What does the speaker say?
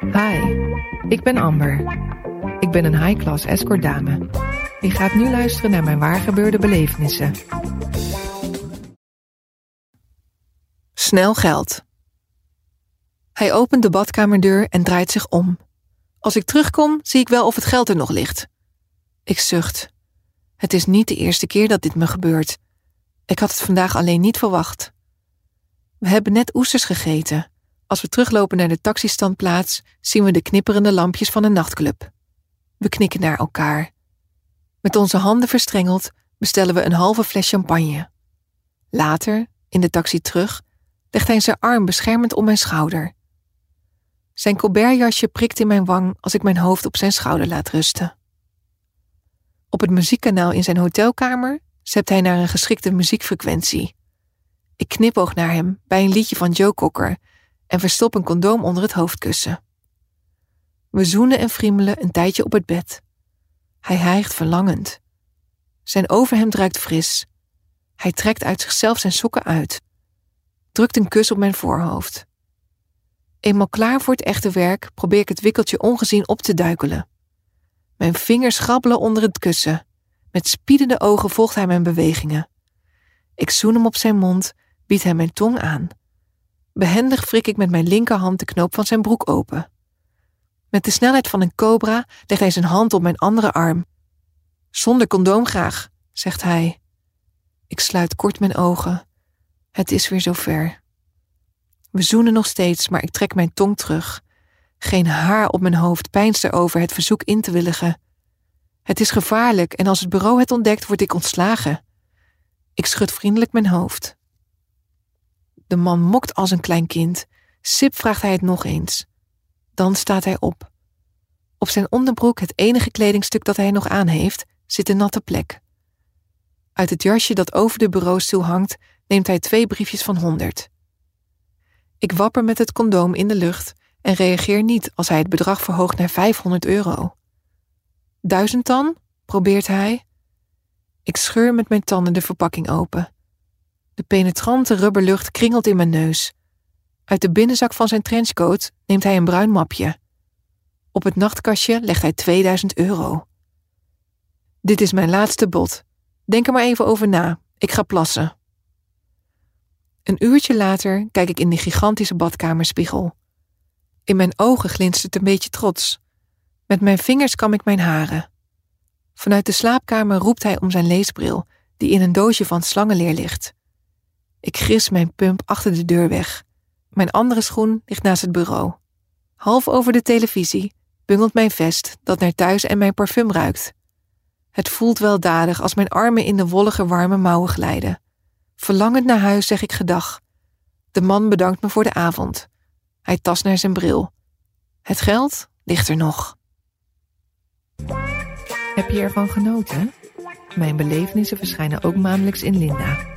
Hi, ik ben Amber. Ik ben een high-class escort dame. Je gaat nu luisteren naar mijn waargebeurde belevenissen. Snel geld. Hij opent de badkamerdeur en draait zich om. Als ik terugkom, zie ik wel of het geld er nog ligt. Ik zucht. Het is niet de eerste keer dat dit me gebeurt. Ik had het vandaag alleen niet verwacht. We hebben net oesters gegeten. Als we teruglopen naar de taxistandplaats, zien we de knipperende lampjes van een nachtclub. We knikken naar elkaar. Met onze handen verstrengeld bestellen we een halve fles champagne. Later, in de taxi terug, legt hij zijn arm beschermend om mijn schouder. Zijn colbertjasje prikt in mijn wang als ik mijn hoofd op zijn schouder laat rusten. Op het muziekkanaal in zijn hotelkamer zet hij naar een geschikte muziekfrequentie. Ik knipoog naar hem bij een liedje van Joe Cocker en verstop een condoom onder het hoofdkussen. We zoenen en friemelen een tijdje op het bed. Hij hijgt verlangend. Zijn overhemd ruikt fris. Hij trekt uit zichzelf zijn sokken uit. Drukt een kus op mijn voorhoofd. Eenmaal klaar voor het echte werk probeer ik het wikkeltje ongezien op te duikelen. Mijn vingers grabbelen onder het kussen. Met spiedende ogen volgt hij mijn bewegingen. Ik zoen hem op zijn mond, bied hem mijn tong aan. Behendig wrik ik met mijn linkerhand de knoop van zijn broek open. Met de snelheid van een cobra legt hij zijn hand op mijn andere arm. Zonder condoom graag, zegt hij. Ik sluit kort mijn ogen. Het is weer zover. We zoenen nog steeds, maar ik trek mijn tong terug. Geen haar op mijn hoofd pijnst erover het verzoek in te willigen. Het is gevaarlijk en als het bureau het ontdekt, word ik ontslagen. Ik schud vriendelijk mijn hoofd. De man mokt als een klein kind. Sip vraagt hij het nog eens. Dan staat hij op. Op zijn onderbroek, het enige kledingstuk dat hij nog aan heeft, zit een natte plek. Uit het jasje dat over de bureaustoel hangt, neemt hij twee briefjes van honderd. Ik wapper met het condoom in de lucht en reageer niet als hij het bedrag verhoogt naar 500 euro. Duizend dan? probeert hij. Ik scheur met mijn tanden de verpakking open. De penetrante rubberlucht kringelt in mijn neus. Uit de binnenzak van zijn trenchcoat neemt hij een bruin mapje. Op het nachtkastje legt hij 2000 euro. Dit is mijn laatste bod. Denk er maar even over na. Ik ga plassen. Een uurtje later kijk ik in de gigantische badkamerspiegel. In mijn ogen glinstert een beetje trots. Met mijn vingers kam ik mijn haren. Vanuit de slaapkamer roept hij om zijn leesbril, die in een doosje van slangenleer ligt. Ik gris mijn pump achter de deur weg. Mijn andere schoen ligt naast het bureau. Half over de televisie bungelt mijn vest dat naar thuis en mijn parfum ruikt. Het voelt weldadig als mijn armen in de wollige warme mouwen glijden. Verlangend naar huis zeg ik gedag. De man bedankt me voor de avond. Hij tast naar zijn bril. Het geld ligt er nog. Heb je ervan genoten? Mijn belevenissen verschijnen ook maandelijks in Linda.